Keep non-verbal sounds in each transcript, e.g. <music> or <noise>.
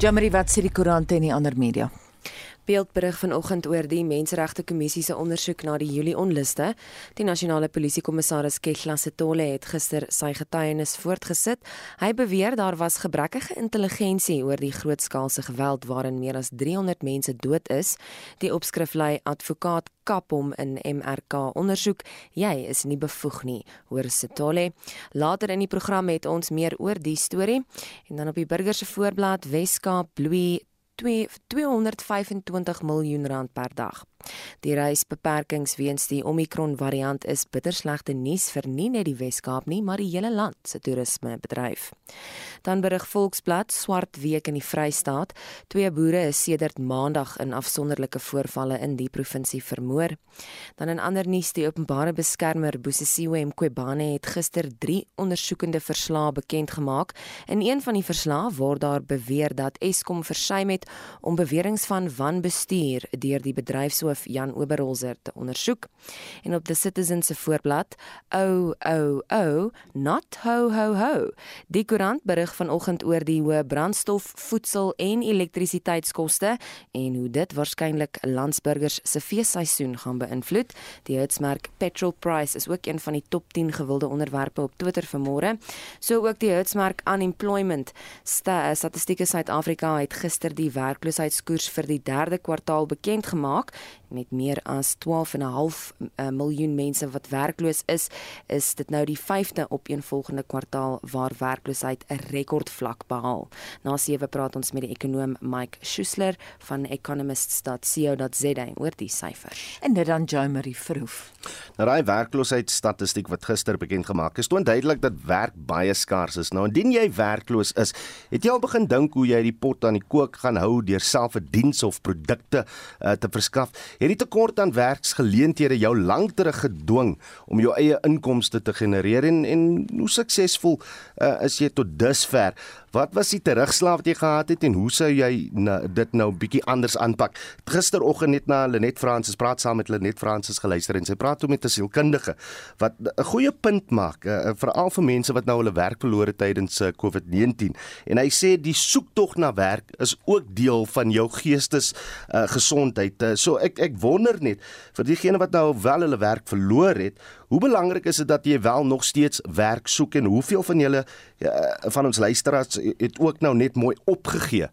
Jamari wat sê die koerante en die ander media. Beeldberig vanoggend oor die Menseregte Kommissie se ondersoek na die Julie onluste. Die nasionale polisiekommissaris Ketla Setole het gister sy getuienis voortgesit. Hy beweer daar was gebrekkige intelligensie oor die grootskaalse geweld waarin meer as 300 mense dood is. Die opskrif lei advokaat kap hom in MRK ondersoek. Jy is nie bevoeg nie, hoor Setole. Later in die program het ons meer oor die storie en dan op die burger se voorblad Weskaap bloei 225 miljoen rand per dag. Die reisbeperkings weens die Omicron variant is bitterslegte nuus vir nie net die Wes-Kaap nie, maar die hele land se toerismebedryf. Dan berig Volksblad swart week in die Vrystaat. Twee boere is sedert Maandag in afsonderlike voorvalle in die provinsie vermoor. Dan in ander nuus, die openbare beskermer Bosisiwe Mqobane het gister 3 ondersoekende verslae bekend gemaak. In een van die verslae word daar beweer dat Eskom versuim het om beweringe van wanbestuur deur die bedryfshoof Jan Oberholzer te ondersoek. En op die Citizen se voorblad, o o o, not ho ho ho. Die koerant berig vanoggend oor die hoë brandstof, voedsel en elektrisiteitskoste en hoe dit waarskynlik landsburgers se feesseisoen gaan beïnvloed. Die hitsmerk petrol price is ook een van die top 10 gewilde onderwerpe op Twitter vanmôre. So ook die hitsmerk unemployment. Statistieke Suid-Afrika het gister die werkloosheidskoers vir die derde kwartaal bekend gemaak met meer as 12.5 uh, miljoen mense wat werkloos is, is dit nou die 5de opeenvolgende kwartaal waar werkloosheid 'n rekordvlak behaal. Na 7 praat ons met die ekonom Mike Schuessler van economists.co.za oor die syfers. En dit dan Jo Marie Verhoef. Nou daai werkloosheidstatistiek wat gister bekend gemaak is, toon duidelik dat werk baie skaars is. Nou indien jy werkloos is, het jy al begin dink hoe jy die pot aan die kook gaan hou deur self 'n diens of produkte uh, te verskaf? Het die tekort aan werksgeleenthede jou lank terug gedwing om jou eie inkomste te genereer en en hoe suksesvol uh, is jy tot dusver? Wat was die terugslag wat jy gehad het en hoe sou jy na, dit nou bietjie anders aanpak? Gisteroggend net na Lenet Fransis praat saam met Lenet Fransis geluister en sy praat met 'n sielkundige wat 'n goeie punt maak, uh, veral vir mense wat nou hulle werk verloor het tydens uh, COVID-19. En hy sê die soektog na werk is ook deel van jou geestes uh, gesondheid. Uh, so ek ek wonder net vir diegene wat nou wel hulle werk verloor het, Hoe belangrik is dit dat jy wel nog steeds werk soek en hoeveel van julle ja, van ons luisteraars het ook nou net mooi opgegee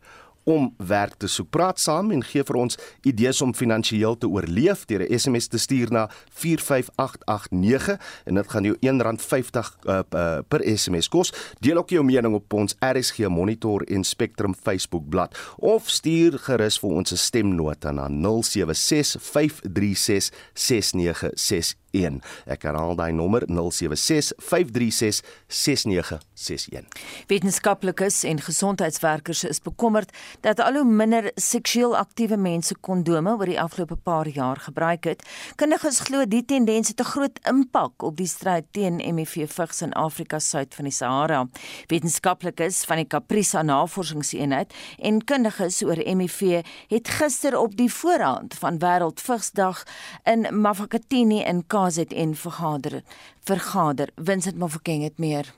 om werk te soek. Praat saam en gee vir ons idees om finansiëel te oorleef deur 'n SMS te stuur na 45889 en dit gaan jou R1.50 uh, uh, per SMS kos. Deel ook jou mening op ons RSG Monitor en Spectrum Facebook bladsy of stuur gerus vir ons 'n stemnota na 0765366961. 1. Ek herhaal daai nommer 076 536 6961. Wetenskaplikes en gesondheidswerkers is bekommerd dat al hoe minder seksueel aktiewe mense kondome oor die afgelope paar jaar gebruik het. Kundiges glo die tendens het 'n groot impak op die stryd teen HIV vigs in Afrika suid van die Sahara. Wetenskaplikes van die Caprisa Navorsingseenheid en kundiges oor HIV het gister op die voorhand van Wêreldvigsdag in Mafakatini in KZN vergader vergader Vincent Mofokeng het meer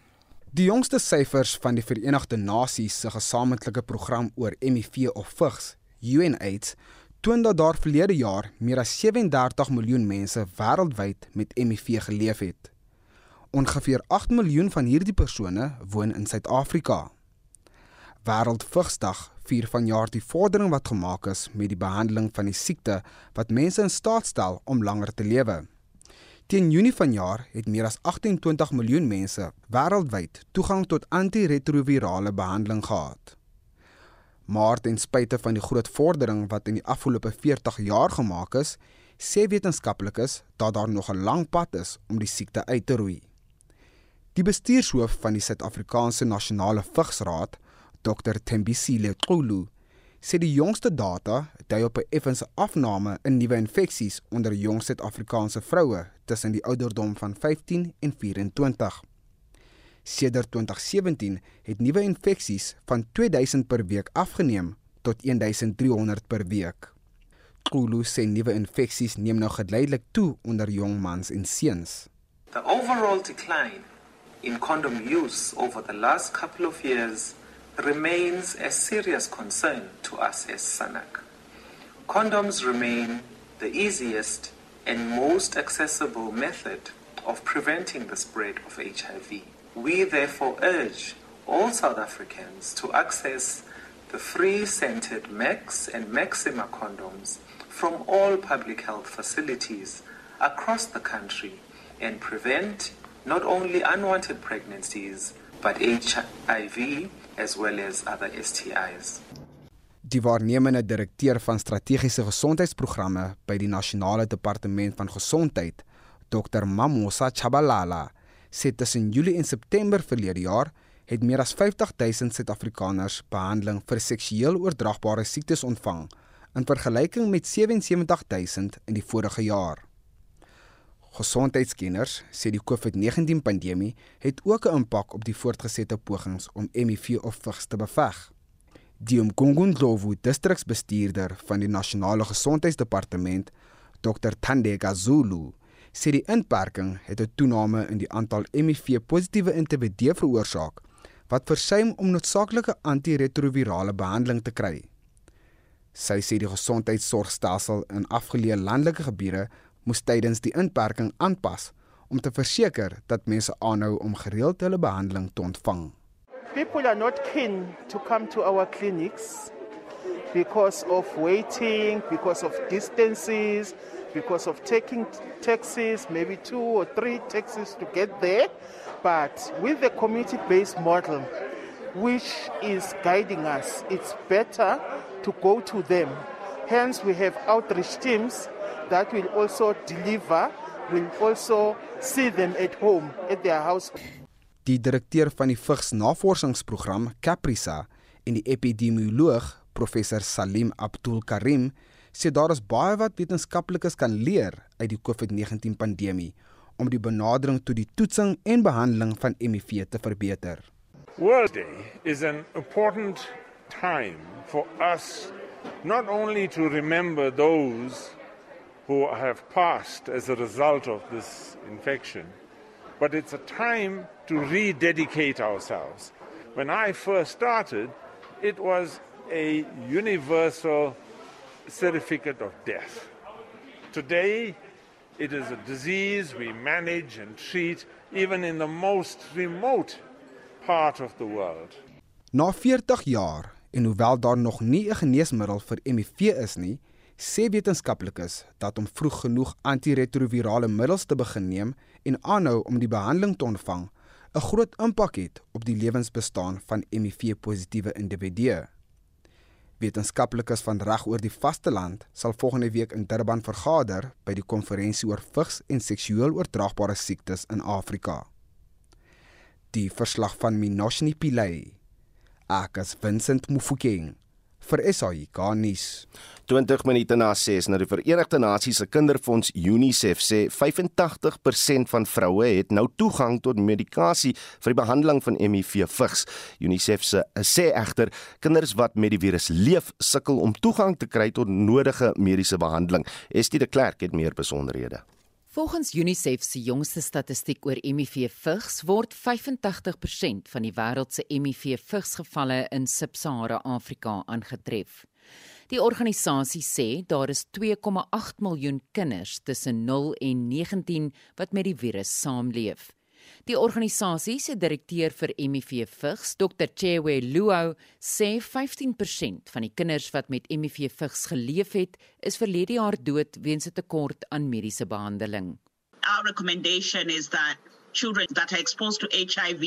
Die jongste syfers van die Verenigde Nasies se gesamentlike program oor HIV of vigs UNAIDS toon dat daar verlede jaar meer as 37 miljoen mense wêreldwyd met HIV geleef het. Ongeveer 8 miljoen van hierdie persone woon in Suid-Afrika. Wêreldvigsdag vier vanjaar die vordering wat gemaak is met die behandeling van die siekte wat mense in staat stel om langer te lewe. Teen Junie vanjaar het meer as 28 miljoen mense wêreldwyd toegang tot antiretrovirale behandeling gehad. Maar ten spyte van die groot vordering wat in die afgelope 40 jaar gemaak is, sê wetenskaplikes dat daar nog 'n lang pad is om die siekte uit te roei. Die bestuurshoof van die Suid-Afrikaanse Nasionale Vigsraad, Dr Tembisile Xulu, sê die jongste data dui op 'n effense afname in nuwe infeksies onder jong Suid-Afrikaanse vroue tussen die ouderdom van 15 en 24. Sedert 2017 het nuwe infeksies van 2000 per week afgeneem tot 1300 per week. Kulu sê nuwe infeksies neem nou geleidelik toe onder jong mans en seuns. The overall decline in condom use over the last couple of years remains a serious concern to us as SANAC. Condoms remain the easiest and most accessible method of preventing the spread of HIV. We therefore urge all South Africans to access the free scented Max and Maxima condoms from all public health facilities across the country and prevent not only unwanted pregnancies but HIV as well as other STIs. Die waarnemende direkteur van strategiese gesondheidsprogramme by die Nasionale Departement van Gesondheid, Dr Mamosa Chabalala, sê tussen Julie en September verlede jaar het meer as 50 000 Suid-Afrikaners behandeling vir seksueel oordraagbare siektes ontvang in vergelyking met 77 000 in die vorige jaar. Gesondheidskenners sê die COVID-19 pandemie het ook 'n impak op die voortgesette pogings om HIV of vigs te beveg. Die Mkungundlovu distriksbestuurder van die Nasionale Gesondheidsdepartement, Dr Thandeka Zulu, sê die inperking het 'n toename in die aantal HIV-positiewe individue veroorsaak wat versuim om noodsaaklike antiretrovirale behandeling te kry. Sy sê die gesondheidsorgstelsel in afgeleë landelike gebiede moes tydens die inperking aanpas om te verseker dat mense aanhou om gereeld hulle behandeling te ontvang. People are not keen to come to our clinics because of waiting, because of distances, because of taking taxis, maybe two or three taxis to get there. But with the community based model, which is guiding us, it's better to go to them. Hence, we have outreach teams that will also deliver, will also see them at home, at their house. Die direkteur van die Vigs Navorsingsprogram, Caprisa, en die epidemioloog, professor Salim Abdul Karim, sê daar is baie wat wetenskaplikes kan leer uit die COVID-19 pandemie om die benadering tot die toetsing en behandeling van HIV te verbeter. World Day is an important time for us not only to remember those who have passed as a result of this infection, but it's a time to rededicate ourselves. When I first started, it was a universal certificate of death. Today, it is a disease we manage and treat even in the most remote part of the world. Na 40 jaar en hoewel daar nog nie 'n geneesmiddel vir HIV is nie, sê wetenskaplikes dat om vroeg genoeg antiretrovirale middels te begin neem en aanhou om die behandeling te ontvang, 'n groot impak het op die lewensbestaan van HIV-positiewe individue. Wetenskaplikes van reg oor die vasteland sal volgende week in Durban vergader by die konferensie oor vigs en seksueel oordraagbare siektes in Afrika. Die verslag van Minoshni Pillay. Akas Vincent Mufokeng vir SAIK nuus. 20 minute na 6 na die Verenigde Nasies se Kinderfonds UNICEF sê 85% van vroue het nou toegang tot medikasie vir die behandeling van HIV vigs. UNICEF se sê egter kinders wat met die virus leef sukkel om toegang te kry tot nodige mediese behandeling. Estie de Klerk het meer besonderhede. Volgens UNICEF se jongste statistiek oor HIV vigs word 85% van die wêreld se HIV vigsgevalle in Sub-Sahara Afrika aangetref. Die organisasie sê daar is 2,8 miljoen kinders tussen 0 en 19 wat met die virus saamleef. Die organisasie se direkteur vir HIV vigs, Dr. Chewe Luo, sê 15% van die kinders wat met HIV vigs geleef het, is verlede jaar dood weens 'n tekort aan mediese behandeling. Our recommendation is that children that are exposed to HIV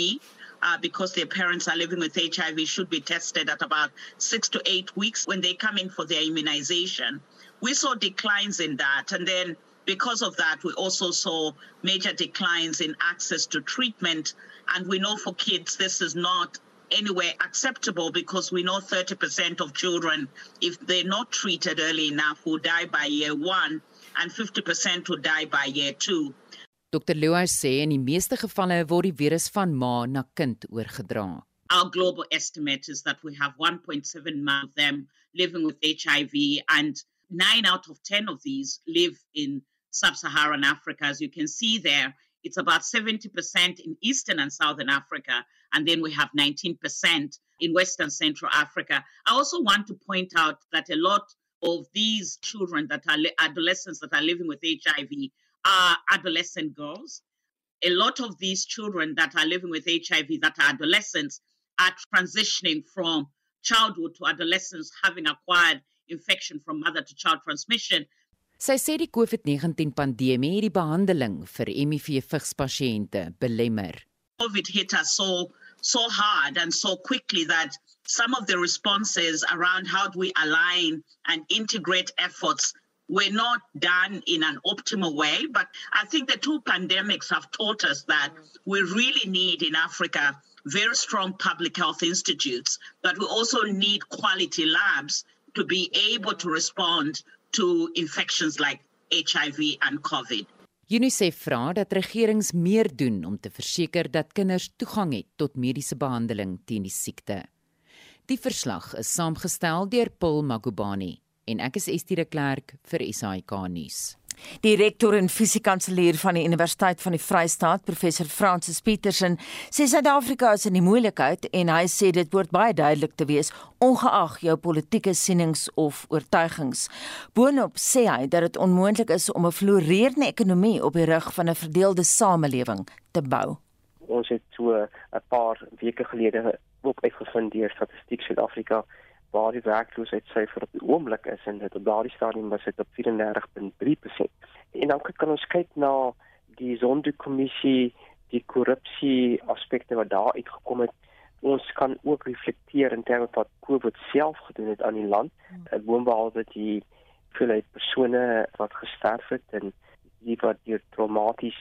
uh, because their parents are living with HIV should be tested at about six to eight weeks when they come in for their immunization. We saw declines in that, and then because of that, we also saw major declines in access to treatment. And we know for kids, this is not anywhere acceptable because we know 30% of children, if they're not treated early enough, will die by year one, and 50% will die by year two. Dr. Lewis sê in die meeste gevalle word die virus van ma na kind oorgedra. Our global estimate is that we have 1.7 million of them living with HIV and 9 out of 10 of these live in sub-Saharan Africa as you can see there It's about 70% in Eastern and Southern Africa, and then we have 19% in Western Central Africa. I also want to point out that a lot of these children that are adolescents that are living with HIV are adolescent girls. A lot of these children that are living with HIV that are adolescents are transitioning from childhood to adolescence having acquired infection from mother to child transmission. Sy sê die COVID-19 pandemie het die behandeling vir HIV-vigs belemmer. COVID hit us so so hard and so quickly that some of the responses around how do we align and integrate efforts were not done in an optimal way. But I think the two pandemics have taught us that we really need in Africa very strong public health institutes, but we also need quality labs to be able to respond to infections like HIV and COVID. UNICEF vra dat regerings meer doen om te verseker dat kinders toegang het tot mediese behandeling teen die siekte. Die verslag is saamgestel deur Paul Magubani en ek is Estie de Klerk vir SAK nuus. Die rektor en fisiekanselier van die Universiteit van die Vrystaat, professor Francis Petersen, sê Suid-Afrika is in die moeilikheid en hy sê dit behoort baie duidelik te wees ongeag jou politieke sienings of oortuigings. Boonop sê hy dat dit onmoontlik is om 'n floreerende ekonomie op die rug van 'n verdeelde samelewing te bou. Ons het so 'n paar weke gelede ook uitgevind deur Statistiek Suid-Afrika waar die werkloosheidsyfer op die oomblik is en dit op daardie stadium was dit op 34.3%. En dan kan ons kyk na die Sonderkommissie, die korrupsie aspekte wat daar uitgekom het. Ons kan ook reflekteer in terme van wat COVID self gedoen het aan die land. Dit woonbehalwe die hoeveelheid persone wat gesterf het en die wat deur traumaties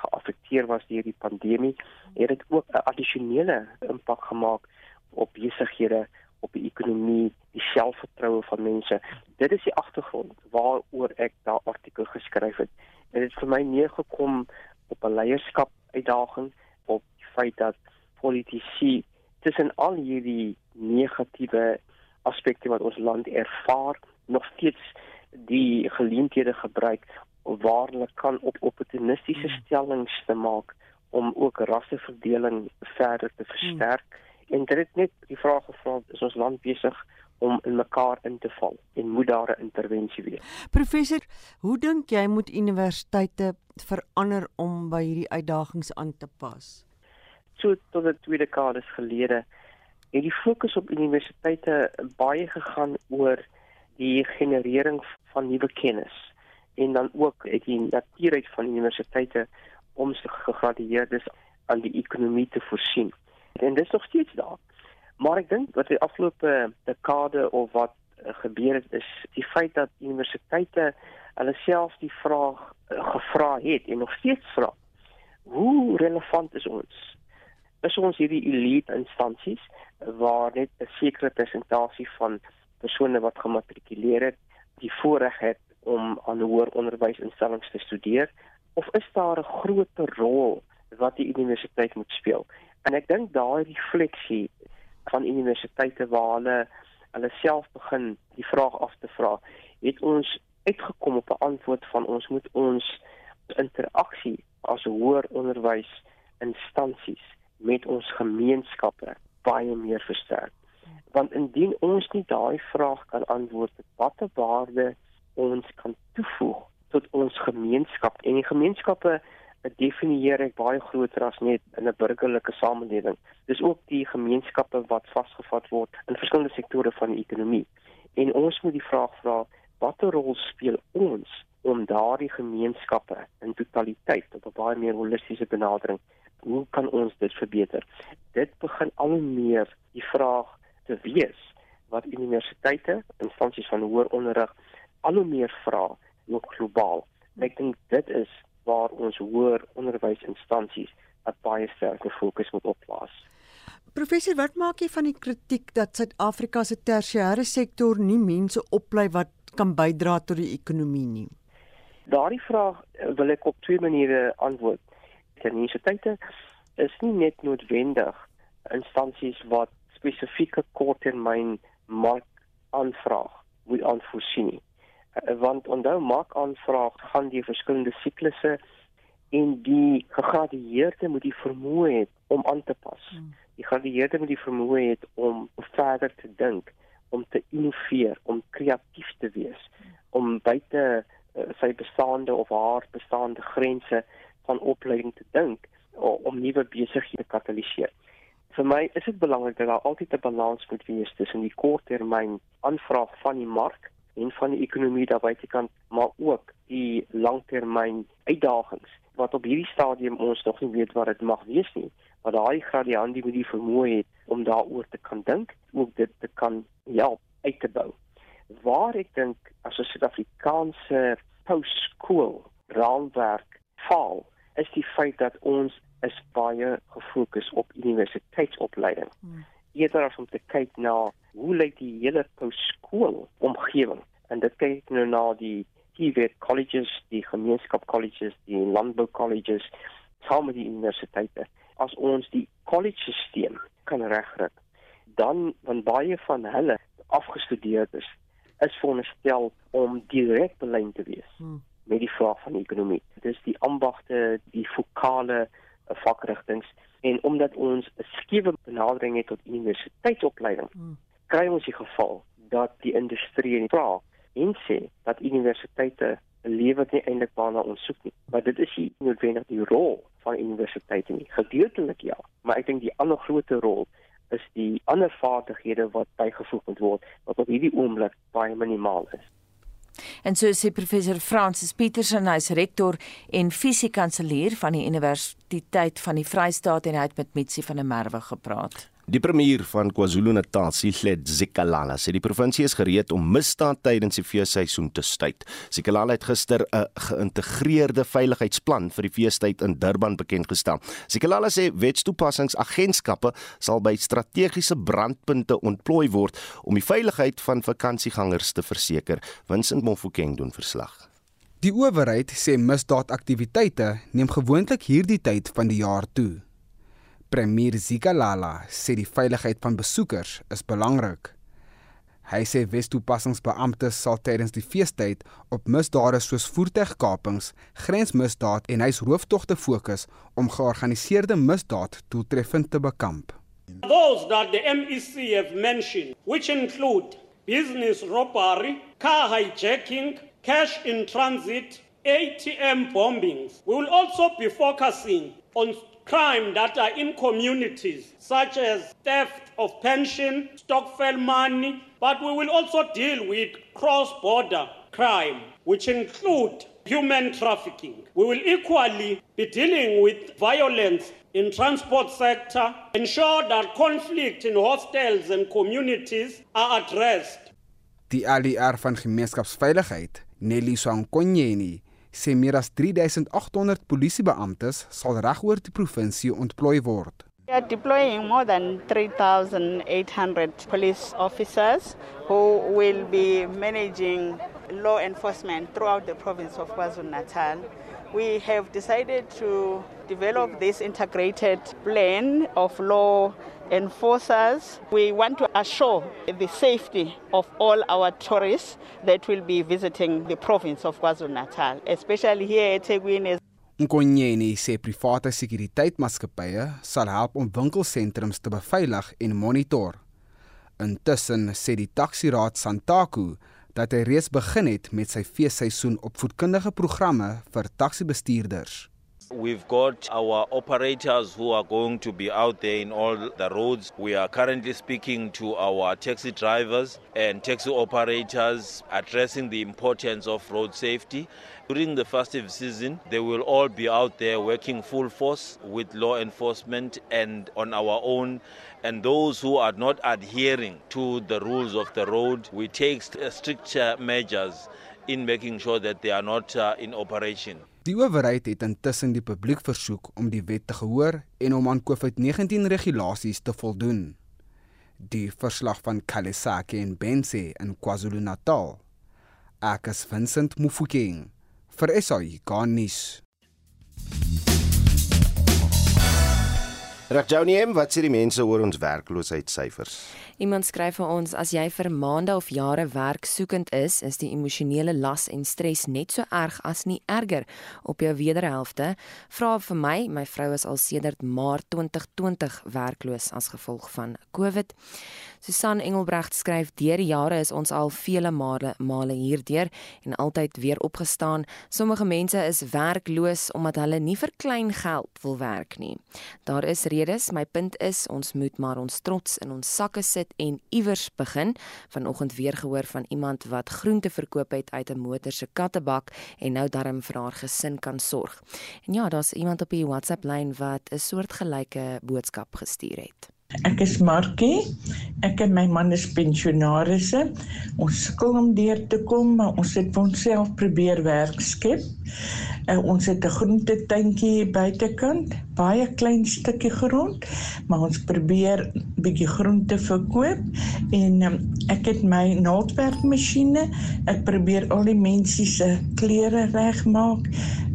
geaffekteer was deur die pandemie, het dit ook 'n addisionele impak gemaak op besighede op die ekonomie, die selfvertroue van mense. Dit is die agtergrond waaroor ek daardie artikel geskryf het. Dit het vir my neergekom op 'n leierskap uitdaging op die feit dat politici tussen al hierdie negatiewe aspekte wat ons land ervaar, nog steeds die geleenthede gebruik waar hulle kan op opportunistiese hmm. stellings te maak om ook rasseverdeling verder te versterk. Hmm En dit het net die vraag gevra, is ons land besig om in mekaar in te val en moet daar 'n intervensie wees. Professor, hoe dink jy moet universiteite verander om by hierdie uitdagings aan te pas? So tot die tweede dekades gelede het die fokus op universiteite baie gegaan oor die generering van nuwe kennis en dan ook het die natuurheid van universiteite om se gegradueerdes aan die ekonomie te voorsien en dit is nog steeds daar. Maar ek dink wat die afgelope dekade of wat gebeur het is die feit dat universiteite hulle self die vraag uh, gevra het en nog steeds vra. Hoe relevant is ons? Is ons hierdie elite instansies waar net 'n sekere persentasie van persone wat gematrikuleer het, die voorreg het om aan hoër onderwysinstellings te studeer of is daar 'n groter rol wat die universiteit moet speel? En ek dink daai refleksie van universiteite waar hulle hulle self begin die vraag af te vra, het ons uitgekom op 'n antwoord van ons moet ons interaksie as hoër onderwys instansies met ons gemeenskappe baie meer versterk. Want indien ons nie daai vraag kan antwoord wat 'n waarde ons kan toevoeg tot ons gemeenskap en die gemeenskappe definieer ek baie groter as net in 'n burgerlike samelewing. Dis ook die gemeenskappe wat vasgevat word in verskillende sektore van die ekonomie. En ons moet die vraag vra, watter rol speel ons om daardie gemeenskappe in totaliteit op 'n baie meer holistiese benadering, hoe kan ons dit verbeter? Dit begin al meer die vraag te wees wat universiteite, instansies van hoër onderrig al hoe meer vra, ook globaal. Ek dink dit is waar ons hoër onderwysinstansies 'n baie sterker fokus moet opplaas. Professor, wat maak jy van die kritiek dat Suid-Afrika se tersiêre sektor nie mense oplei wat kan bydra tot die ekonomie nie? Daardie vraag eh, wil ek op twee maniere antwoord. Die universiteite is nie net noodwendig instansies wat spesifieke korttermyn mark aanvraag moet aanvoorsien nie. Eh, want onthou maak aanvraag gaan die verskillende siklusse en die gegradueerde moet die vermoë hê om aan te pas. Hmm. Die gegradueerde moet die vermoë hê om verder te dink, om te innoveer, om kreatief te wees, om buite uh, sy bestaande of haar bestaande grense van opleiding te dink om nuwe besighede te kataliseer. Vir my is dit belangrik dat daar altyd 'n balans moet wees tussen die korttermyn aanvraag van die mark en van die ekonomie daar buitekant, maar ook die langtermyn uitdagings wat op hierdie stadium ons nog nie weet wat dit mag wees nie. Maar daai gradiant die moet die vermoë het om daaroor te kan dink, ook dit te kan help uit te bou. Waar ek dink as 'n Suid-Afrikaanse postskool raamwerk faal, is die feit dat ons is baie gefokus op universiteitsopleiding. Hmm. Eerder as om te kyk na hoe lyk die hele postskool omgewing en dit kyk nou na die TVET colleges, die gemeenskap colleges, die landbou colleges, saam met die universiteite. As ons die college stelsel kan regkry, dan van baie van hulle afgestudeer is, is veronderstel om direk belyn te wees hmm. met die vraag van die ekonomie. Dit is die ambagte, die fokale vakrigtinge en omdat ons 'n skewe benadering het tot universiteitsopleiding, hmm. kry ons die geval dat die industrie en vra en sê dat universiteite lewe nie eintlik waarna ons soek nie. Maar dit is nie noodwendig die rol van universiteite nie. Gedeeltelik ja, maar ek dink die ander groot rol is die ander vaardighede wat bygevoeg moet word wat op hierdie oomblik baie minimaal is. En so sê professor Francis Petersen, hy's rektor en fisiekanselier van die Universiteit van die Vrystaat en hy het met Mitsi van der Merwe gepraat. Die premier van KwaZulu-Natal, Sihled Zikalala, sê die provinsie is gereed om misdaad tydens die feesseisoen te staai. Zikalala het gister 'n geïntegreerde veiligheidsplan vir die feestyd in Durban bekend gestel. Zikalala sê wetstoepassingsagentskappe sal by strategiese brandpunte ontplooi word om die veiligheid van vakansiegangers te verseker. Vincent Mofokeng doen verslag. Die owerheid sê misdaadaktiwiteite neem gewoonlik hierdie tyd van die jaar toe. Premier Zikalala sê die veiligheid van besoekers is belangrik. Hy sê Wes-toepassingsbeamptes sal tydens die feestyd op misdade soos voertuigkapings, grensmisdaad en huishooftogte fokus om georganiseerde misdaad doeltreffend te bekamp. Those that the MEC have mentioned, which include business robbery, car hijacking, cash in transit, ATM bombings. We will also be focusing on crime that are in communities, such as theft of pension, stockfell money, but we will also deal with cross-border crime, which include human trafficking. We will equally be dealing with violence in transport sector, ensure that conflict in hostels and communities are addressed. Die ALR van gemeenskapsveiligheid, Nelly Sankonyeni, sê meer as 3800 polisiebeamptes sal regoor die provinsie ontplooi word. We are deploying more than 3,800 police officers who will be managing law enforcement throughout the province of KwaZulu-Natal. We have decided to develop this integrated plan of law enforcers. We want to assure the safety of all our tourists that will be visiting the province of KwaZulu-Natal, especially here at Teguine. Nkonyeni sê private sekuriteitmaatskappye sal help om winkelsentrums te beveilig en monitor. Intussen sê die taxiraad Santaku dat hy reeds begin het met sy feesseisoen opvoedkundige programme vir taxi-bestuurders. We've got our operators who are going to be out there in all the roads. We are currently speaking to our taxi drivers and taxi operators addressing the importance of road safety. During the festive season, they will all be out there working full force with law enforcement and on our own. And those who are not adhering to the rules of the road, we take stricter measures in making sure that they are not uh, in operation. Die owerheid het intussen die publiek versoek om die wet te gehoor en om aan COVID-19 regulasies te voldoen. Die verslag van Kalesake en Bense in KwaZulu-Natal. Ek is Vincent Mufokeng vir SAI Garnis. Regjouniem, wat sê die mense oor ons werkloosheidssyfers? Iemand skryf vir ons as jy vir maande of jare werksoekend is, is die emosionele las en stres net so erg as nie erger op jou wederhelfte. Vra vir my, my vrou is al sedert Maart 2020 werkloos as gevolg van COVID. Susan Engelbrecht skryf: "Deur jare is ons al vele male male hierdeur en altyd weer opgestaan. Sommige mense is werkloos omdat hulle nie vir klein geld wil werk nie. Daar is redes, my punt is ons moet maar ons trots in ons sakke sit en iewers begin. Vanoggend weer gehoor van iemand wat groente verkoop het uit 'n motor se kattebak en nou darm vir haar gesin kan sorg. En ja, daar's iemand op die WhatsApp lyn wat 'n soortgelyke boodskap gestuur het. Ek is Markie. Ek en my man is pensionaarsse. Ons sukkel om deur te kom, maar ons het vir onsself probeer werk skep. Uh, ons het 'n groentetuintjie buitekant, baie klein stukkie grond, maar ons probeer bietjie groente verkoop en um, ek het my naaldwerkmasjiene. Ek probeer al die mense se klere regmaak.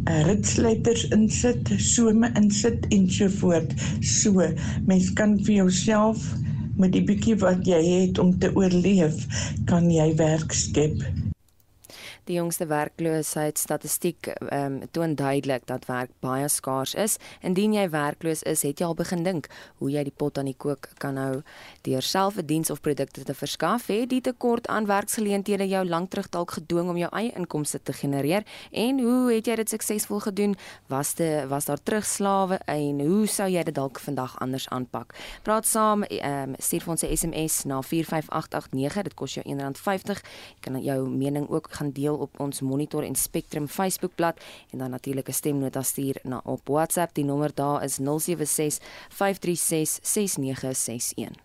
Uh, ritsletters insit, some insit en so voort. So, mens kan vir jouself met die bietjie wat jy het om te oorleef, kan jy werk skep. Die jongste werkloosheidsstatistiek ehm um, toon duidelik dat werk baie skaars is. Indien jy werkloos is, het jy al begin dink hoe jy die pot aan die kook kan hou deur self 'n diens of produkte te verskaf? Het die tekort aan werksgeleenthede jou lank terug dalk gedwing om jou eie inkomste te genereer? En hoe het jy dit suksesvol gedoen? Was dit was daar terugslawe en hoe sou jy dit dalk vandag anders aanpak? Praat saam, ehm um, stuur vir ons 'n SMS na 45889. Dit kos jou R1.50. Jy kan jou mening ook gaan deel deel op ons Monitor en Spectrum Facebookblad en dan natuurlik 'n stemnota stuur na op WhatsApp. Die nommer daar is 076 536 6961.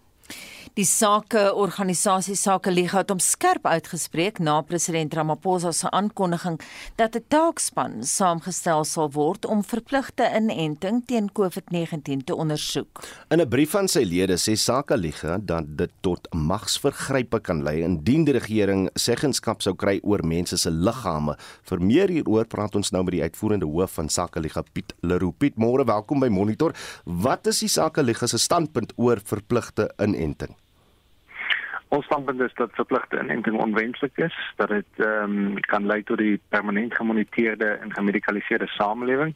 Die sake organisasie Sake Liga het hom skerp uitgespreek na president Ramaphosa se aankondiging dat 'n taakspan saamgestel sal word om verpligte inenting teen COVID-19 te ondersoek. In 'n brief aan sy lede sê Sake Liga dat dit tot magsvergrype kan lei indien die regering seggenskap sou kry oor mense se liggame. Vir meer hieroor praat ons nou met die uitvoerende hoof van Sake Liga Piet Leroux. Piet, môre welkom by Monitor. Wat is die Sake Liga se standpunt oor verpligte inenting? Ons standpunt is dat verpligte inenting onwenslik is, dat dit ehm um, kan lei tot die permanent gemoniteerde en gemedikaliseerde samelewing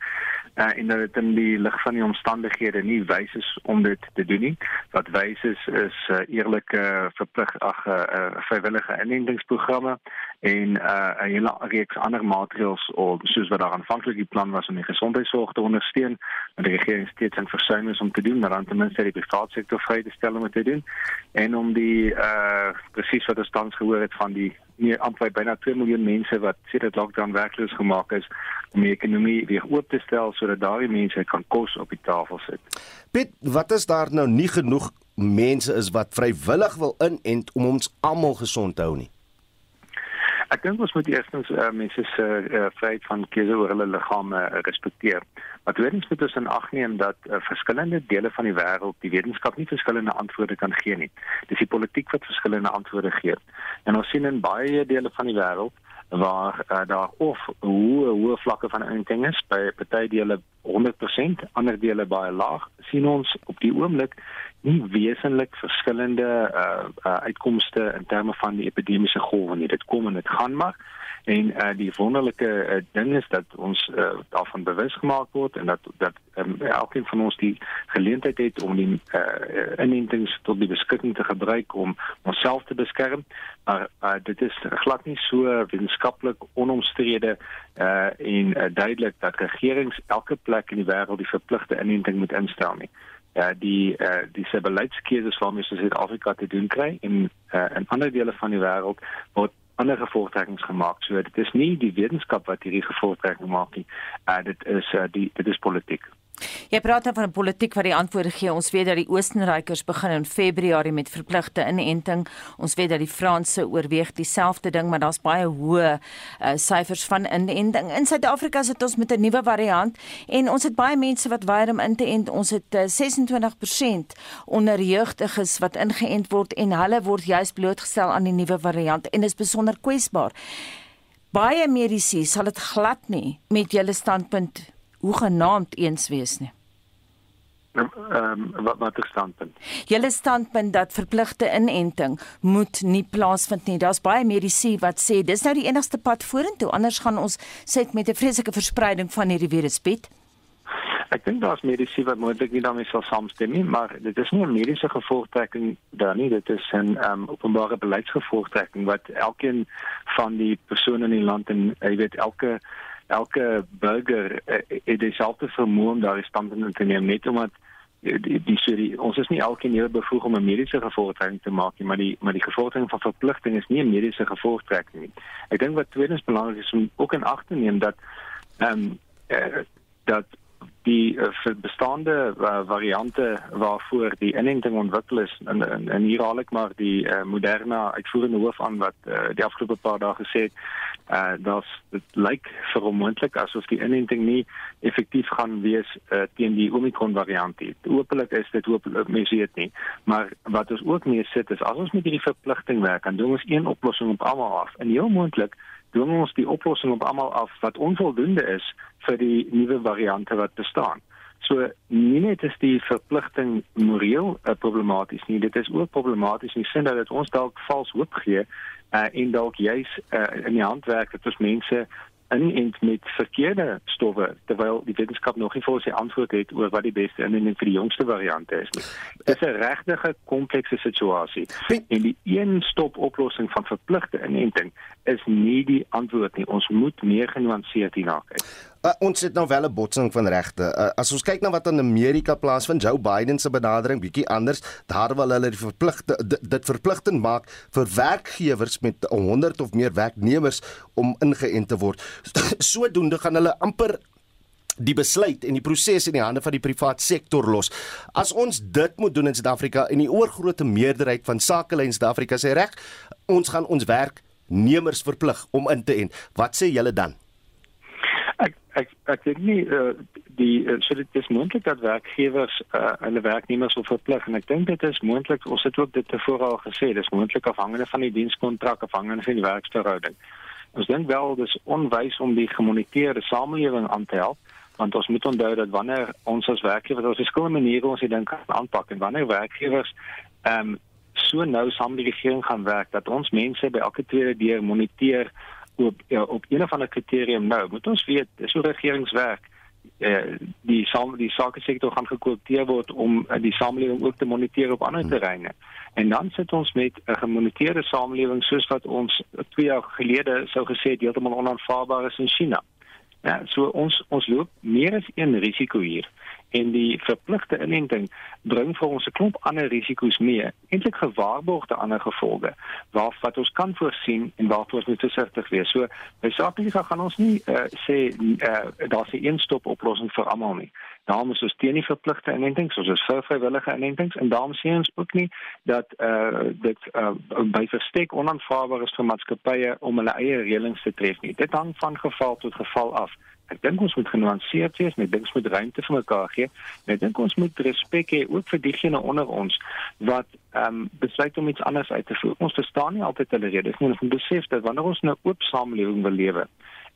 uh, en dat dit in die lig van die omstandighede nie wys is om dit te doen nie. Wat wys is is uh, eerlike uh, verplig ag uh, uh, vrywillige inentingsprogramme en 'n uh, hele reeks ander maatreëls om soos wat daar aanvanklik die plan was om die gesondheidsorg te ondersteun, maar die regering steeds in versuim is om te doen, maar dan ten minste die private sektor vry te stel om te doen en om die uh, uh presies wat ons tans gehoor het van die meer amper byna 2 miljoen mense wat sedert lockdown werkloos gemaak is om die ekonomie weer oop te stel sodat daardie mense kan kos op die tafel sit. Piet, wat is daar nou nie genoeg mense is wat vrywillig wil inent om ons almal gesond te hou nie? Ek dink ons moet eerstens uh, mense se uh, vryheid van keuse oor hulle liggame uh, respekteer. Maar tweedens moet ons in ag neem dat uh, verskillende dele van die wêreld die wetenskap nie verskillende antwoorde kan gee nie. Dis die politiek wat verskillende antwoorde gee. En ons sien in baie dele van die wêreld waar uh, daar of hoë hoë vlakke van inenting is by party dele 100%, ander dele baie laag. sien ons op die oomblik nie wesentlik verskillende uh, uh, uitkomste in terme van die epidemiese golwe nie. Dit kom en dit gaan maar. En uh, die wonderlike uh, ding is dat ons uh, daarvan bewus gemaak word en dat dat um, elkeen van ons die geleentheid het om die uh, inentings tot die beskikking te gebruik om onsself te beskerm. Maar uh, dit is glad nie so wetenskaplik onomstrede uh, en uh, duidelik dat regerings elke plek in die wêreld die verpligte inenting moet instel nie uh, die uh, die se beleidskeuses waarmee Suid-Afrika te doen kry en uh, in ander dele van die wêreld word ander gevolgtrekkings gemaak. So dit is nie die wetenskap wat hierdie gevolgtrekking maak nie. Uh, dit is uh, die dit is politiek. Jy praat dan van 'n politiek wat die antwoorde gee. Ons weet dat die Oostenrykers begin in Februarie met verpligte inenting. Ons weet dat die Franse oorweeg dieselfde ding, maar daar's baie hoë uh, syfers van inenting. In Suid-Afrika sit ons met 'n nuwe variant en ons het baie mense wat weier om in te ent. Ons het uh, eh, 26% onder jeugdiges wat ingeënt word en hulle word juis blootgestel aan die nuwe variant en is besonder kwesbaar. Baie mediese sal dit glad nie met julle standpunt hoe genaamd eens wees nie. Ehm um, wat wat is standpunt? Julle standpunt dat verpligte inenting moet nie plaasvind nie. Daar's baie mediese wat sê dis nou die enigste pad vorentoe, anders gaan ons sit met 'n vreeslike verspreiding van hierdie virus Piet. Ek dink daar's mediese wat moontlik nie daarmee sal saamstem nie, maar dit is nie 'n mediese gevolgtrekking daar nie, dit is 'n um, openbare beleidsgevolgtrekking wat elkeen van die persone in die land en jy weet elke elke burger uh, het dieselfde vermoë om daardie standpunt te neem net omdat die die serie ons is nie elkeen hier bevoeg om 'n mediese gevolgtrekking te maak nie maar die maar die gevolgtrekking van verpligting is nie 'n mediese gevolgtrekking nie. Ek dink wat tweedens belangrik is om ook in ag te neem dat ehm um, uh, dat die uh, bestaande uh, variante waarvoor die inenting ontwikkel is en en, en hier haal ek maar die uh, Moderna uitvoerende hoof aan wat uh, die afgelope paar dae gesê het uh dat dit lyk vir onmoontlik asof die inenting nie effektief gaan wees uh, teen die Omicron variant nie. Hoopelik is dit hoopelik mense weet nie, maar wat ons ook mee sit is as ons met hierdie verpligting werk, dan doen ons een oplossing op almal af. En heel moontlik doen ons die oplossing op almal af wat onvoldoende is vir die nuwe variante wat bestaan. So nie net is die verpligting moreel uh, problematies nie, dit is ook problematies in die sin dat dit ons dalk vals hoop gee uh, en dalk juis uh, in die handwerk dat ons mense inent met verkeerde stowwe terwyl die wetenskap nog nie vir ons die antwoord het oor wat die beste inenting vir die jongste variante is nie. Dit is 'n regtige komplekse situasie. En die een stop oplossing van verpligte inenting is nie die antwoord nie. Ons moet meer genuanceerd hierna kyk. Uh, ons het nou wel 'n botsing van regte. Uh, as ons kyk na wat in Amerika plaasvind, Joe Biden se benadering bietjie anders. Daar wil hulle die verpligte dit, verpligtend maak vir werkgewers met 100 of meer werknemers om ingeënt te word. <clears throat> Sodoende gaan hulle amper die besluit en die proses in die hande van die privaat sektor los. As ons dit moet doen in Suid-Afrika en die oorgrootste meerderheid van sakelei in Suid-Afrika sê reg, ons gaan ons werknemers verplig om in te ent. Wat sê julle dan? Ek ek dink nie uh, die uh, so dit is moontlik dat werkgewers uh, hulle werknemers wil verplig en ek dink dit is moontlik ons het ook dit tevore al gesê dis moontlik afhangende van die dienskontrak afhangende van die werksverhouding ons dink wel dis onwys om die gemoniteerde samelewing aan te help want ons moet onthou dat wanneer ons as werkgewers ons verskillende maniere ons dink kan aanpak en wanneer werkgewers ehm um, so nou saam met die regering gaan werk dat ons mense by elke tweede deur moniteer op ja, op een of ander kriterium nou moet ons weet dis hoe regeringswerk eh die saam die sake sektor gaan gekoopteer word om uh, die samelewing ook te moniteer op ander terreine. En dan sit ons met 'n gemoniteerde samelewing soos wat ons 2 jaar gelede sou gesê het heeltemal onaanvaarbaar is in China. Ja, so ons ons loop meer as een risiko hier en die verpligte inenting bring vir ons 'n klomp ander risiko's mee, eintlik gewaarborgde ander gevolge waar wat ons kan voorsien en waarvoor ons moet versigtig wees. So by sakelike gaan ons nie uh, sê uh, daar's 'n een-stop oplossing vir almal nie. Daarom is teen die verpligte inenting, soos ons vir vrywillige inentings en daarom sê ons ook nie dat uh, dit uh, by verstek onaanvaarbaar is vir maatskappye om hulle eie reëlings te tref nie. Dit hang van geval tot geval af. Ek dink ons moet genuanceerd wees, net dink ons moet ruimte vir mekaar gee. Net dink ons moet respek hê ook vir diegene onder ons wat ehm um, besluit om iets anders uit te voer. Ons verstaan nie altyd hulle redes nie. Ons moet besef dat wanneer ons 'n oop samelewing wil lewe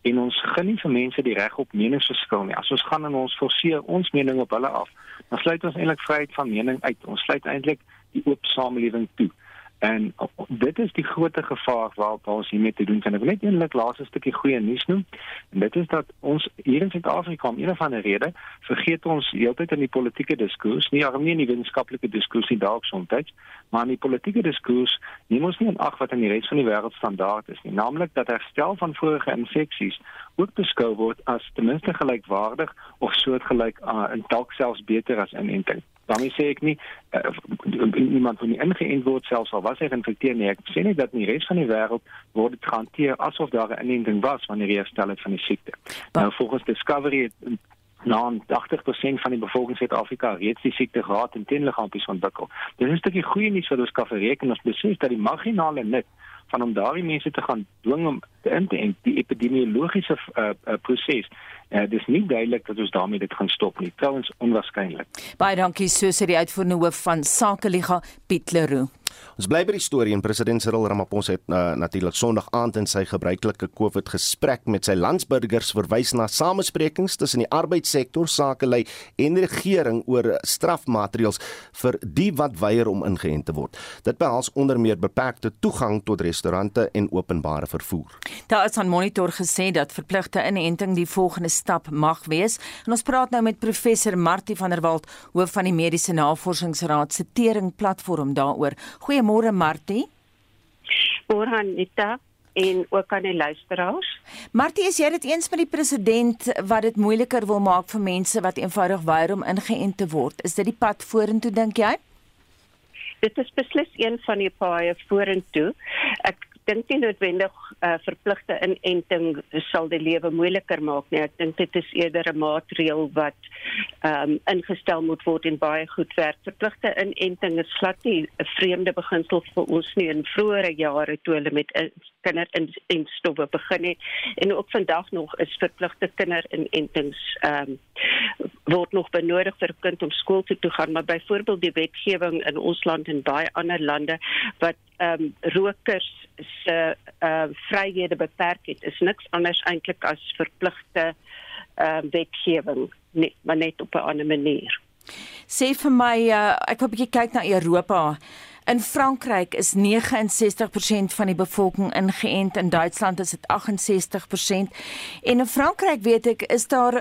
en ons gun nie vir mense die reg op meningsverskil nie. As ons gaan en ons forceer ons mening op hulle af, dan sluit ons eintlik vryheid van mening uit. Ons sluit eintlik die oop samelewing toe. En dit is die groot gevaar waar ons hiermee te doen het. Ek wil net eenlik laaste stukkie goeie nuus noem. En dit is dat ons hier in Suid-Afrika om een of ander rede vergeet ons heeltyd in die politieke diskurs, nie alleen in die wetenskaplike diskurs nie dalk soms, maar in die politieke diskurs neem ons nie in ag wat in die res van die wêreld standaard is nie, naamlik dat herstel van vorige infeksies ook beskou word as ten minste gelykwaardig of soortgelyk uh, dalk selfs beter as inenting. Daarmee sê ek nie uh, iemand wat nie ingeënt word selfs al was hy geïnfekteer nie. Ek sê net dat in die res van die wêreld word dit gehanteer asof daar 'n inenting was wanneer jy herstel het van die siekte. Ba nou volgens Discovery het nou 80% van die bevolking in Suid-Afrika reeds die siekte gehad en teenliggaampies ontwikkel. Dit is 'n stukkie goeie nuus wat ons kan verreken ons besef dat die marginale nut van om daardie mense te gaan dwing om te in te die epidemiologiese uh, uh, proses Uh, dis nie duidelik dat ons daarmee dit gaan stop nie. Trouwens onwaarskynlik. Baie dankie sê die uitvoerende hoof van Sakeliga Piet Leroux. Ons bly by die storie en president Cyril Ramaphosa het uh, natuurlik Sondag aand in sy gebruikelike COVID gesprek met sy landsburgers verwys na samesprekings tussen die arbeidssektor, sakelei en regering oor strafmaatreëls vir die wat weier om ingeënt te word. Dit behels onder meer beperkte toegang tot restaurante en openbare vervoer. Daar is aan monitor gesê dat verpligte inenting die volgende stap mag wees. En ons praat nou met professor Martie van der Walt, hoof van die Mediese Navorsingsraad se tering platform daaroor. Goeiemôre Martie. Môre Anita en ook aan die luisteraars. Martie, is jy dit eens met die president wat dit moeiliker wil maak vir mense wat eenvoudig weier om ingeënt te word? Is dit die pad vorentoe dink jy? Dit is beslis een van die paaie vorentoe. Ek dink nie noodwendig uh, verpligte inenting sal die lewe moeiliker maak nie. Ek dink dit is eerder 'n maatreel wat ehm um, ingestel moet word en baie goed werk. Verpligte inenting is glad nie 'n vreemde beginsel vir ons nie in vroeë jare toe hulle met kinder in en stowwe begin het en ook vandag nog is verpligte kinderinentings ehm um, word nog benodig vir 'n kind om skool toe te gaan maar byvoorbeeld die wetgewing in ons land en baie ander lande wat ehm um, rokers se uh, vryhede beperk het is niks anders eintlik as verpligte uh, wetgewing net maar net op 'n ander manier. Sê vir my uh, ek wil 'n bietjie kyk na Europa. In Frankryk is 69% van die bevolking ingeënt, in Duitsland is dit 68%. En in Frankryk weet ek is daar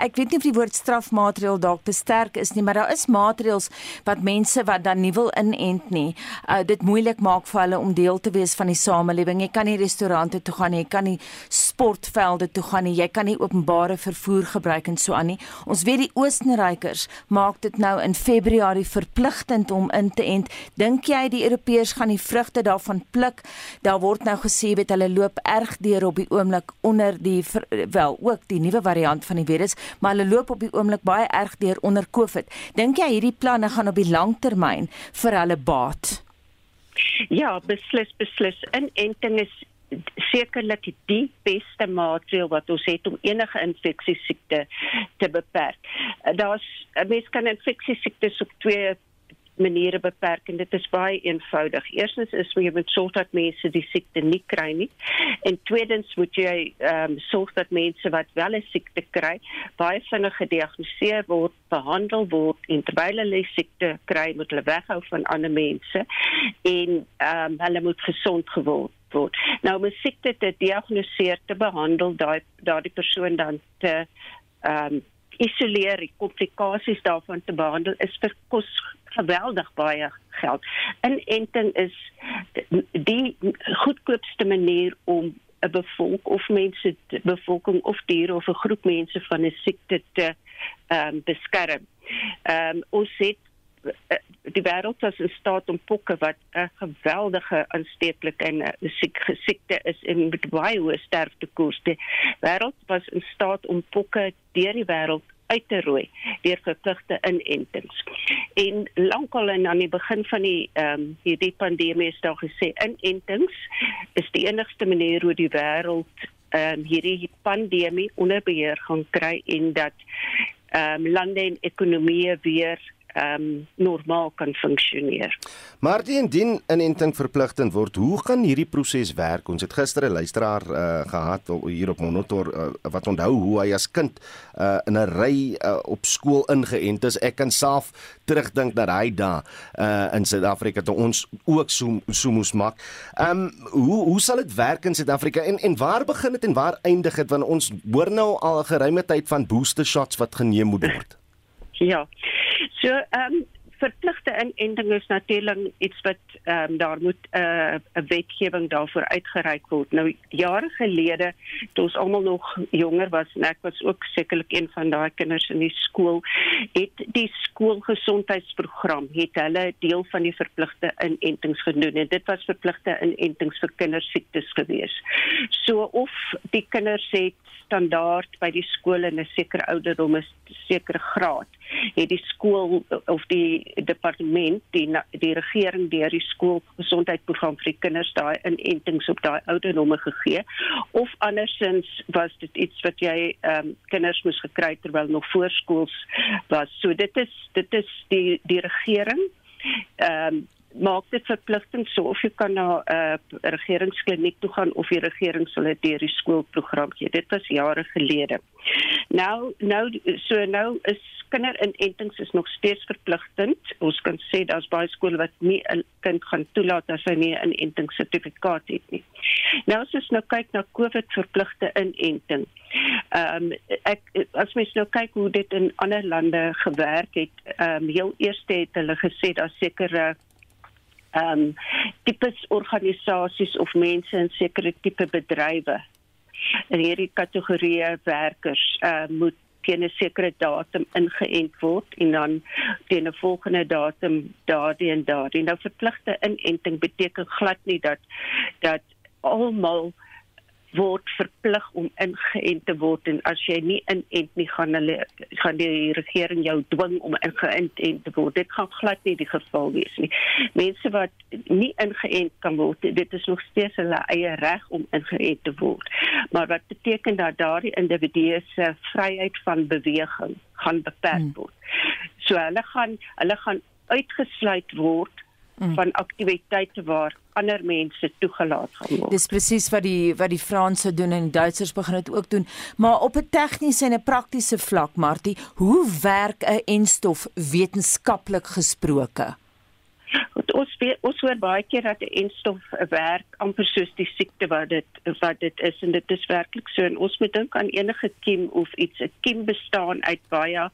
ek weet nie of die woord strafmaatreël dalk te sterk is nie, maar daar is maatreëls wat mense wat dan nie wil inent nie, uh, dit moeilik maak vir hulle om deel te wees van die samelewing. Jy kan nie restaurante toe gaan nie, jy kan nie sportvelde toe gaan nie, jy kan nie openbare vervoer gebruik en so aan nie. Ons weet die Oostenrykers maak dit nou in Februarie verpligtend om in te ent. Dink jy die Europeërs gaan die vrugte daarvan pluk? Daar word nou gesê weet hulle loop erg deur op die oomblik onder die wel ook die nuwe variant van die virus, maar hulle loop op die oomblik baie erg deur onder COVID. Dink jy hierdie planne gaan op die lang termyn vir hulle baat? Ja, beslis beslis. Inenting is sekerlik die beste maatreel wat ons het om enige infeksiesiekte te beperk. Daar's mense kan infeksiesiektes op twee maniere beperk en dit is baie eenvoudig. Eerstens is jy moet sorg dat mense die siekte nie kry nie. En tweedens moet jy ehm um, sorg dat mense wat wel 'n siekte kry, baie vinnig gediagnoseer word, behandel word en terwyl hulle siekte kry, moet hulle weghou van ander mense en ehm um, hulle moet gesond geword word. Nou om 'n siekte te diagnoseer, te behandel, daai daardie persoon dan te ehm um, isoleer, die komplikasies daarvan te behandel is vir kos geweldig baie geld. Inenting is die goedkoopste manier om 'n bevolk of mense bevolking of diere of 'n groep mense van 'n siekte te ehm um, beskerm. Ehm um, ons het die wêreld was in staat om pokke wat 'n geweldige aansteeklike en 'n siek siekte is en met baie hoë sterftekoers. Die wêreld was in staat om pokke deur die wêreld uit te rooi deur verpligte inentings. En lankal en aan die begin van die ehm um, hierdie pandemie is daar gesê inentings is die enigste manier hoe die wêreld ehm um, hierdie pandemie onder beheer gaan kry en dat ehm um, lande en ekonomieë weer um, normaal kan funksioneer. Maar die indien 'n inenting verpligtend word, hoe gaan hierdie proses werk? Ons het gister 'n luisteraar uh, gehad hier op Monitor uh, wat onthou hoe hy as kind uh, in 'n ry uh, op skool ingeënt is. Ek kan self terugdink dat hy daar uh, in Suid-Afrika toe ons ook so so moes maak. Ehm um, hoe hoe sal dit werk in Suid-Afrika en en waar begin dit en waar eindig dit want ons hoor nou al 'n geruime tyd van booster shots wat geneem moet word? Ja. So ehm um, verpligte inenting is natuurlik iets wat ehm um, daar moet 'n uh, wetgewing daarvoor uitgereik word. Nou jare gelede toe ons almal nog jonger was en ek was ook sekerlik een van daai kinders in die skool, het die skoolgesondheidsprogram het hulle deel van die verpligte inentings gedoen en dit was verpligte inentings vir kindersiektes gewees. So of die kinders het standaard by die skool in 'n sekere ouderdom is sekere graad het die skool of die departement die die regering deur die skoolgesondheidsprogram vir die kinders daai inentings op daai ouderdomme gegee. Of andersins was dit iets wat jy ehm um, kinders moes gekry terwyl nog voorskools was. So dit is dit is die die regering. Ehm um, maak dit verpligtend so of jy kan na 'n uh, regeringskliniek toe gaan of die regering sal dit deur die skoolprogram gee. Dit was jare gelede. Nou nou so nou is kinderinentings is nog steeds verpligtend. Ons kan sê daar's baie skole wat nie 'n kind gaan toelaat as hy nie 'n inentingssertifikaat het nie. Nou as ons nou kyk na COVID verpligte inenting. Ehm um, ek as mens nou kyk hoe dit in ander lande gewerk het, ehm um, heel eers het hulle gesê daar sekere ehm um, tipes organisasies of mense in sekere tipe bedrywe. In hierdie kategorieë werkers uh, moet teen 'n sekere datum ingeënt word en dan teen 'n volgende datum daardie en daardie. Nou verpligte inenting beteken glad nie dat dat almal word verplig om ingeënt te word en as jy nie inent nie gaan hulle gaan die regering jou dwing om ingeënt te word. Dit gaan glad nie die geval wees nie. Mense wat nie ingeënt kan word, dit is nog steeds hulle eie reg om ingeënt te word. Maar wat beteken dat daardie individue se vryheid van beweging gaan beperk hmm. word. So hulle gaan hulle gaan uitgesluit word mm. van aktiwiteite waar ander mense toegelaat gaan word. Dis presies wat die wat die Franse doen en die Duitsers begin dit ook doen. Maar op 'n tegniese en 'n praktiese vlak, Martie, hoe werk 'n enstof wetenskaplik gesproke? Ons weet, ons hoor baie keer dat 'n enstof werk amper soos die siekte wat dit wat dit is en dit is werklik so. En ons moet dink aan enige kiem of iets. 'n kiem bestaan uit baie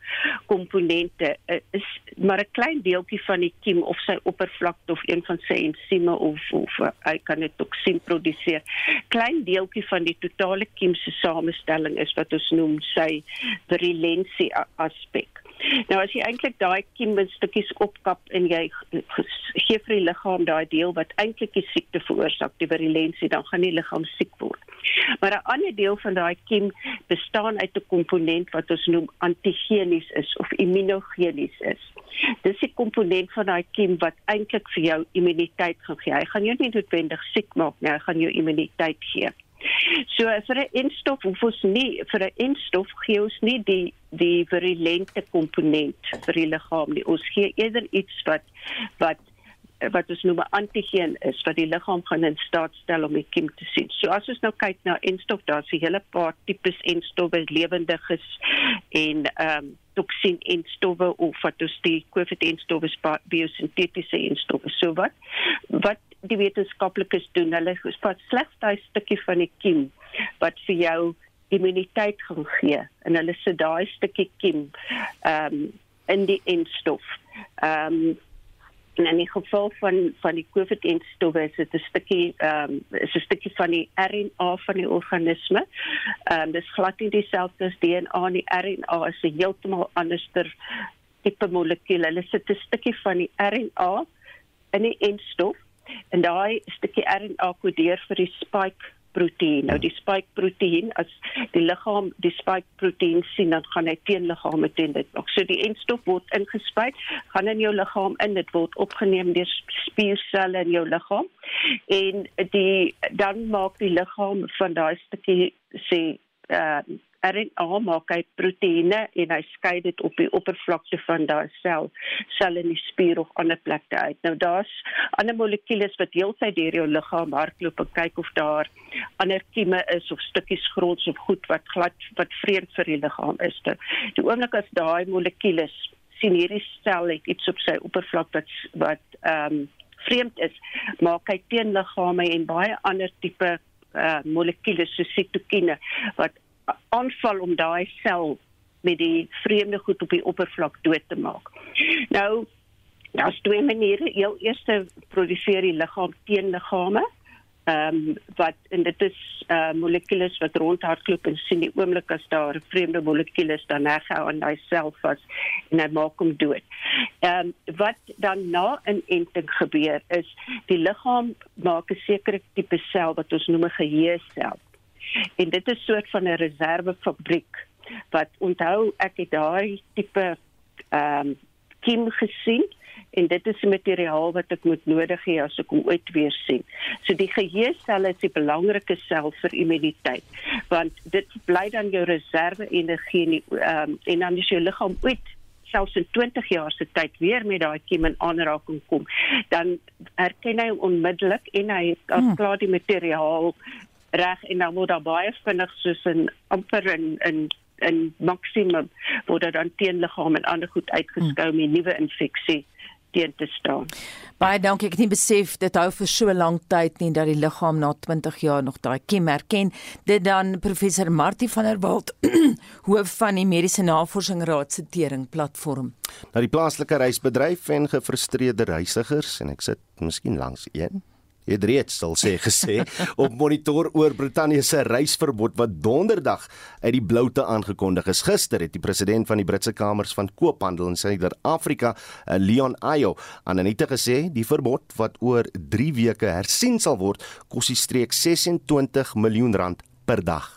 komponente. Is maar 'n klein deeltjie van die kiem of sy oppervlakte of een van sy ensieme of of hy kan dit toksin produseer. Klein deeltjie van die totale kiem se samestelling is wat ons noem sy virulensie aspek Nou as jy eintlik daai kiemstukkies opkap en jy gee vir die liggaam daai deel wat eintlik die siekte veroorsaak, die virulensie, dan gaan die liggaam siek word. Maar 'n ander deel van daai kiem bestaan uit 'n komponent wat ons noem antigenies is of immunogenies is. Dis 'n komponent van daai kiem wat eintlik vir jou immuniteit gaan gee. Hy gaan jou nie noodwendig siek maak nie, hy gaan jou immuniteit gee. So vir 'n enstof hoef ons nie vir 'n enstof gee ons nie die die virulente komponent vir die liggaam nie. Ons gee eerder iets wat wat wat ons noem 'n antigeen is wat die liggaam gaan in staat stel om die kiem te sien. So as ons nou kyk na enstof, daar's 'n hele paar tipes enstowwe, lewendiges en ehm um, toksien enstowwe of wat ons die COVID enstowwe biosintetiese enstowwe. So wat wat die wetenskaplikes doen, hulle vat slegs daai stukkie van die kiem wat vir jou immuniteit gaan gee en hulle sit daai stukkie kiem ehm um, in die enstof. Ehm um, en in die geval van van die COVID-enstowwe is dit 'n stukkie ehm um, is 'n stukkie van die RNA van die organisme. Ehm um, dis glad nie dieselfde as DNA nie. RNA is 'n heeltemal anderster tipe molekuul. Hulle sit 'n stukkie van die RNA in die enstof en daai stukkie RNA kodeer vir die spike proteïen. Nou die spike proteïen as die liggaam die spike proteïen sien dan gaan hy teenliggame teen dit. Ook so die enstof word ingespuit, gaan in jou liggaam in, dit word opgeneem deur spierselle in jou liggaam en die dan maak die liggaam van daai stukkie sê uh RNA maak hy proteïene en hy skei dit op die oppervlakte van daai sel, sel in die spier of ander plekke uit. Nou daar's ander molekules wat heeltyd deur jou liggaam hardloop en kyk of daar ander kieme is of stukkies gronds of goed wat glad wat vreemd vir die liggaam is. Die oomblik as daai molekules sien hierdie sel het iets op sy oppervlak wat wat ehm um, vreemd is, maak hy teenliggame en baie ander tipe uh molekules soos sitokine wat aanval om daai sel met die vreemde goed op die oppervlak dood te maak. Nou daar's twee maniere. Heel eerste produseer die liggaam teenliggame. Ehm um, wat en dit is uh molekules wat rondhardloop en sien die oomblik as daar 'n vreemde molekuul is dan heg hy aan daai sel vas en hy maak hom dood. Ehm um, wat dan na 'n enting gebeur is die liggaam maak 'n sekere tipe sel wat ons noem 'n geheue sel. En dit is soort van 'n reservefabriek wat onthou ek het daai tipe ehm um, kiem gesien en dit is materiaal wat ek moet nodig hê as ek hom ooit weer sien. So die geheuesel is die belangrike sel vir immuniteit want dit bly dan jou reserve energie en ehm um, en dan as jou liggaam ooit selfs in 20 jaar se tyd weer met daai kiem in aanraking kom, dan erken hy onmiddellik en hy het hmm. klaar die materiaal reg en dan word daar baie vinnig soos 'n amper in in in maksimum word dan teenliggaam en ander goed uitgeskou hmm. met nuwe infeksie teen te staan. Baie dankie. Ek het nie besef dit hou vir so lank tyd nie dat die liggaam na 20 jaar nog daai kiem herken. Dit dan professor Martie van der Walt, <clears throat> hoof van die Mediese Navorsing Raad se tering platform. Na die plaaslike reisbedryf en gefrustreerde reisigers en ek sit miskien langs een het reeds sal sê <laughs> gesê op monitor oor Brittanje se reisverbod wat donderdag uit die bloute aangekondig is. Gister het die president van die Britse Kamers van Koophandel in Suider-Afrika, eh, Leon Ayo, aan Anita gesê die verbod wat oor 3 weke hersien sal word, kos die streek 26 miljoen rand per dag.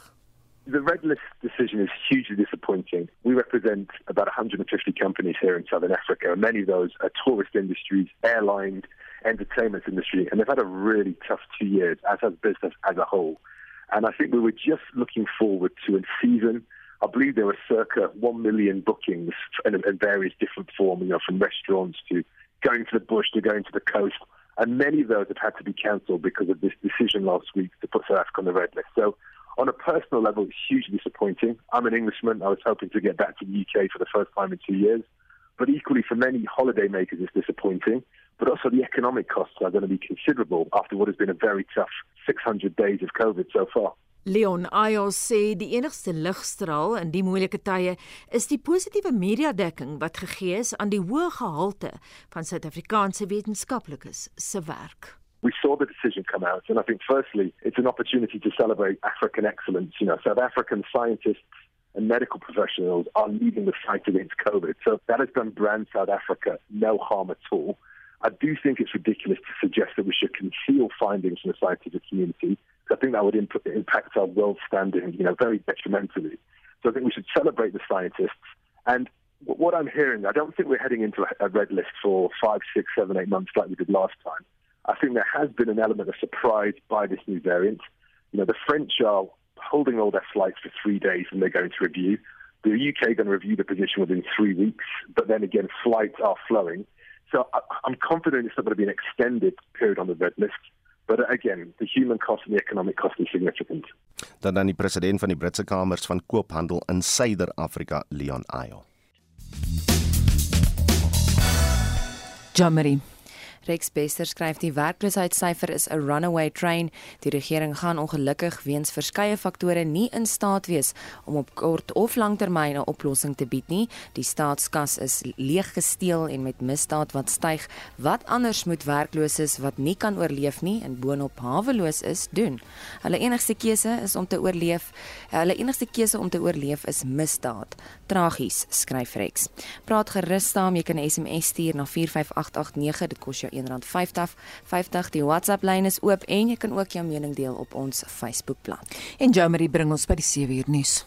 The red list decision is hugely disappointing. We represent about 150 companies here in Southern Africa, and many of those are tourist industries, airlines, entertainment industry, and they've had a really tough two years, as has business as a whole. And I think we were just looking forward to a season. I believe there were circa 1 million bookings in, in various different forms, you know, from restaurants to going to the bush to going to the coast. And many of those have had to be cancelled because of this decision last week to put South Africa on the red list. So, on a personal level, it's hugely disappointing. I'm an Englishman. I was hoping to get back to the UK for the first time in two years. But equally, for many holidaymakers, it's disappointing. but also the economic costs are going to be considerable after what has been a very tough 600 days of COVID so far. Leon Ayos sê die enigste ligstraal in die moeilike tye is die positiewe media-dekking wat gegee is aan die hoë gehalte van Suid-Afrikaanse wetenskaplikes se werk. We saw the decision come out and I think firstly it's an opportunity to celebrate African excellence. You know, South African scientists and medical professionals are leading the fight against COVID. So that has done brand South Africa no harm at all. I do think it's ridiculous to suggest that we should conceal findings from the scientific community. I think that would imp- impact our world standing, you know, very detrimentally. So I think we should celebrate the scientists. And w- what I'm hearing, I don't think we're heading into a, a red list for five, six, seven, eight months like we did last time. I think there has been an element of surprise by this new variant. You know, the French are holding all their flights for three days and they're going to review. The UK are going to review the position within three weeks, but then again, flights are flowing. So I'm confident it's not going to be an extended period on the red list. But again, the human cost and the economic cost is significant. Dan dan die president van die Britse Kamers van Koophandel in Suider-Afrika, Leon Ayo. Jamari Rex Bester skryf die werkloosheidssyfer is 'n runaway train. Die regering gaan ongelukkig weens verskeie faktore nie in staat wees om op kort of langtermyn 'n oplossing te bied nie. Die staatskas is leeggesteel en met misdaad wat styg. Wat anders moet werklooses wat nie kan oorleef nie en boonop haweloos is doen? Hulle enigste keuse is om te oorleef. Hulle enigste keuse om te oorleef is misdaad. Tragies, skryf Rex. Praat gerus saam, jy kan SMS stuur na 45889. Dit kos jou R1.50. 50 die WhatsApp lyn is oop en jy kan ook jou mening deel op ons Facebookblad. En Jomari bring ons by die 7 uur nuus.